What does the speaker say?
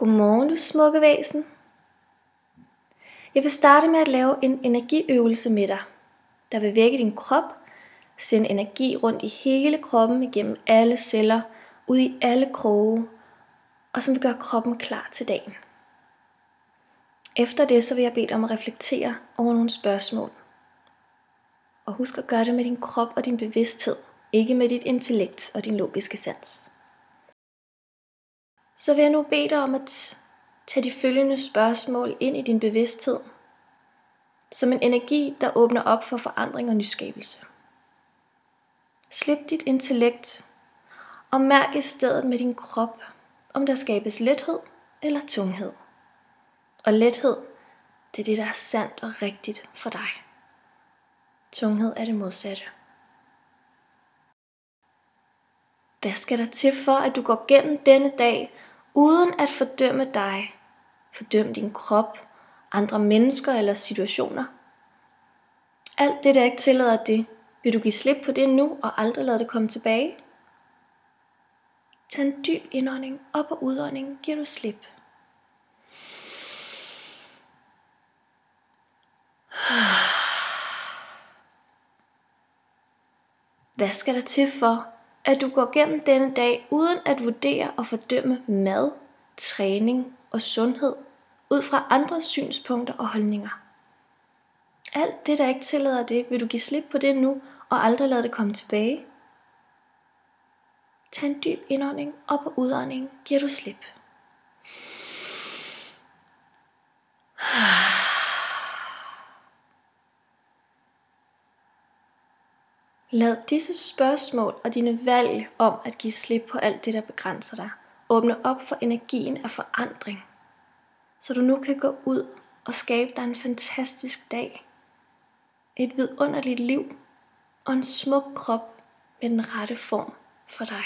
Godmorgen, du smukke væsen. Jeg vil starte med at lave en energiøvelse med dig, der vil vække din krop, sende energi rundt i hele kroppen igennem alle celler, ud i alle kroge, og som vil gøre kroppen klar til dagen. Efter det så vil jeg bede dig om at reflektere over nogle spørgsmål. Og husk at gøre det med din krop og din bevidsthed, ikke med dit intellekt og din logiske sans så vil jeg nu bede dig om at tage de følgende spørgsmål ind i din bevidsthed, som en energi, der åbner op for forandring og nyskabelse. Slip dit intellekt og mærk i stedet med din krop, om der skabes lethed eller tunghed. Og lethed, det er det, der er sandt og rigtigt for dig. Tunghed er det modsatte. Hvad skal der til for, at du går gennem denne dag uden at fordømme dig, fordømme din krop, andre mennesker eller situationer. Alt det, der ikke tillader det, vil du give slip på det nu og aldrig lade det komme tilbage? Tag en dyb indånding, op og udånding, giver du slip. Hvad skal der til for, at du går gennem denne dag uden at vurdere og fordømme mad, træning og sundhed ud fra andres synspunkter og holdninger. Alt det, der ikke tillader det, vil du give slip på det nu og aldrig lade det komme tilbage. Tag en dyb indånding, og på udånding giver du slip. Lad disse spørgsmål og dine valg om at give slip på alt det, der begrænser dig, åbne op for energien af forandring, så du nu kan gå ud og skabe dig en fantastisk dag, et vidunderligt liv og en smuk krop med den rette form for dig.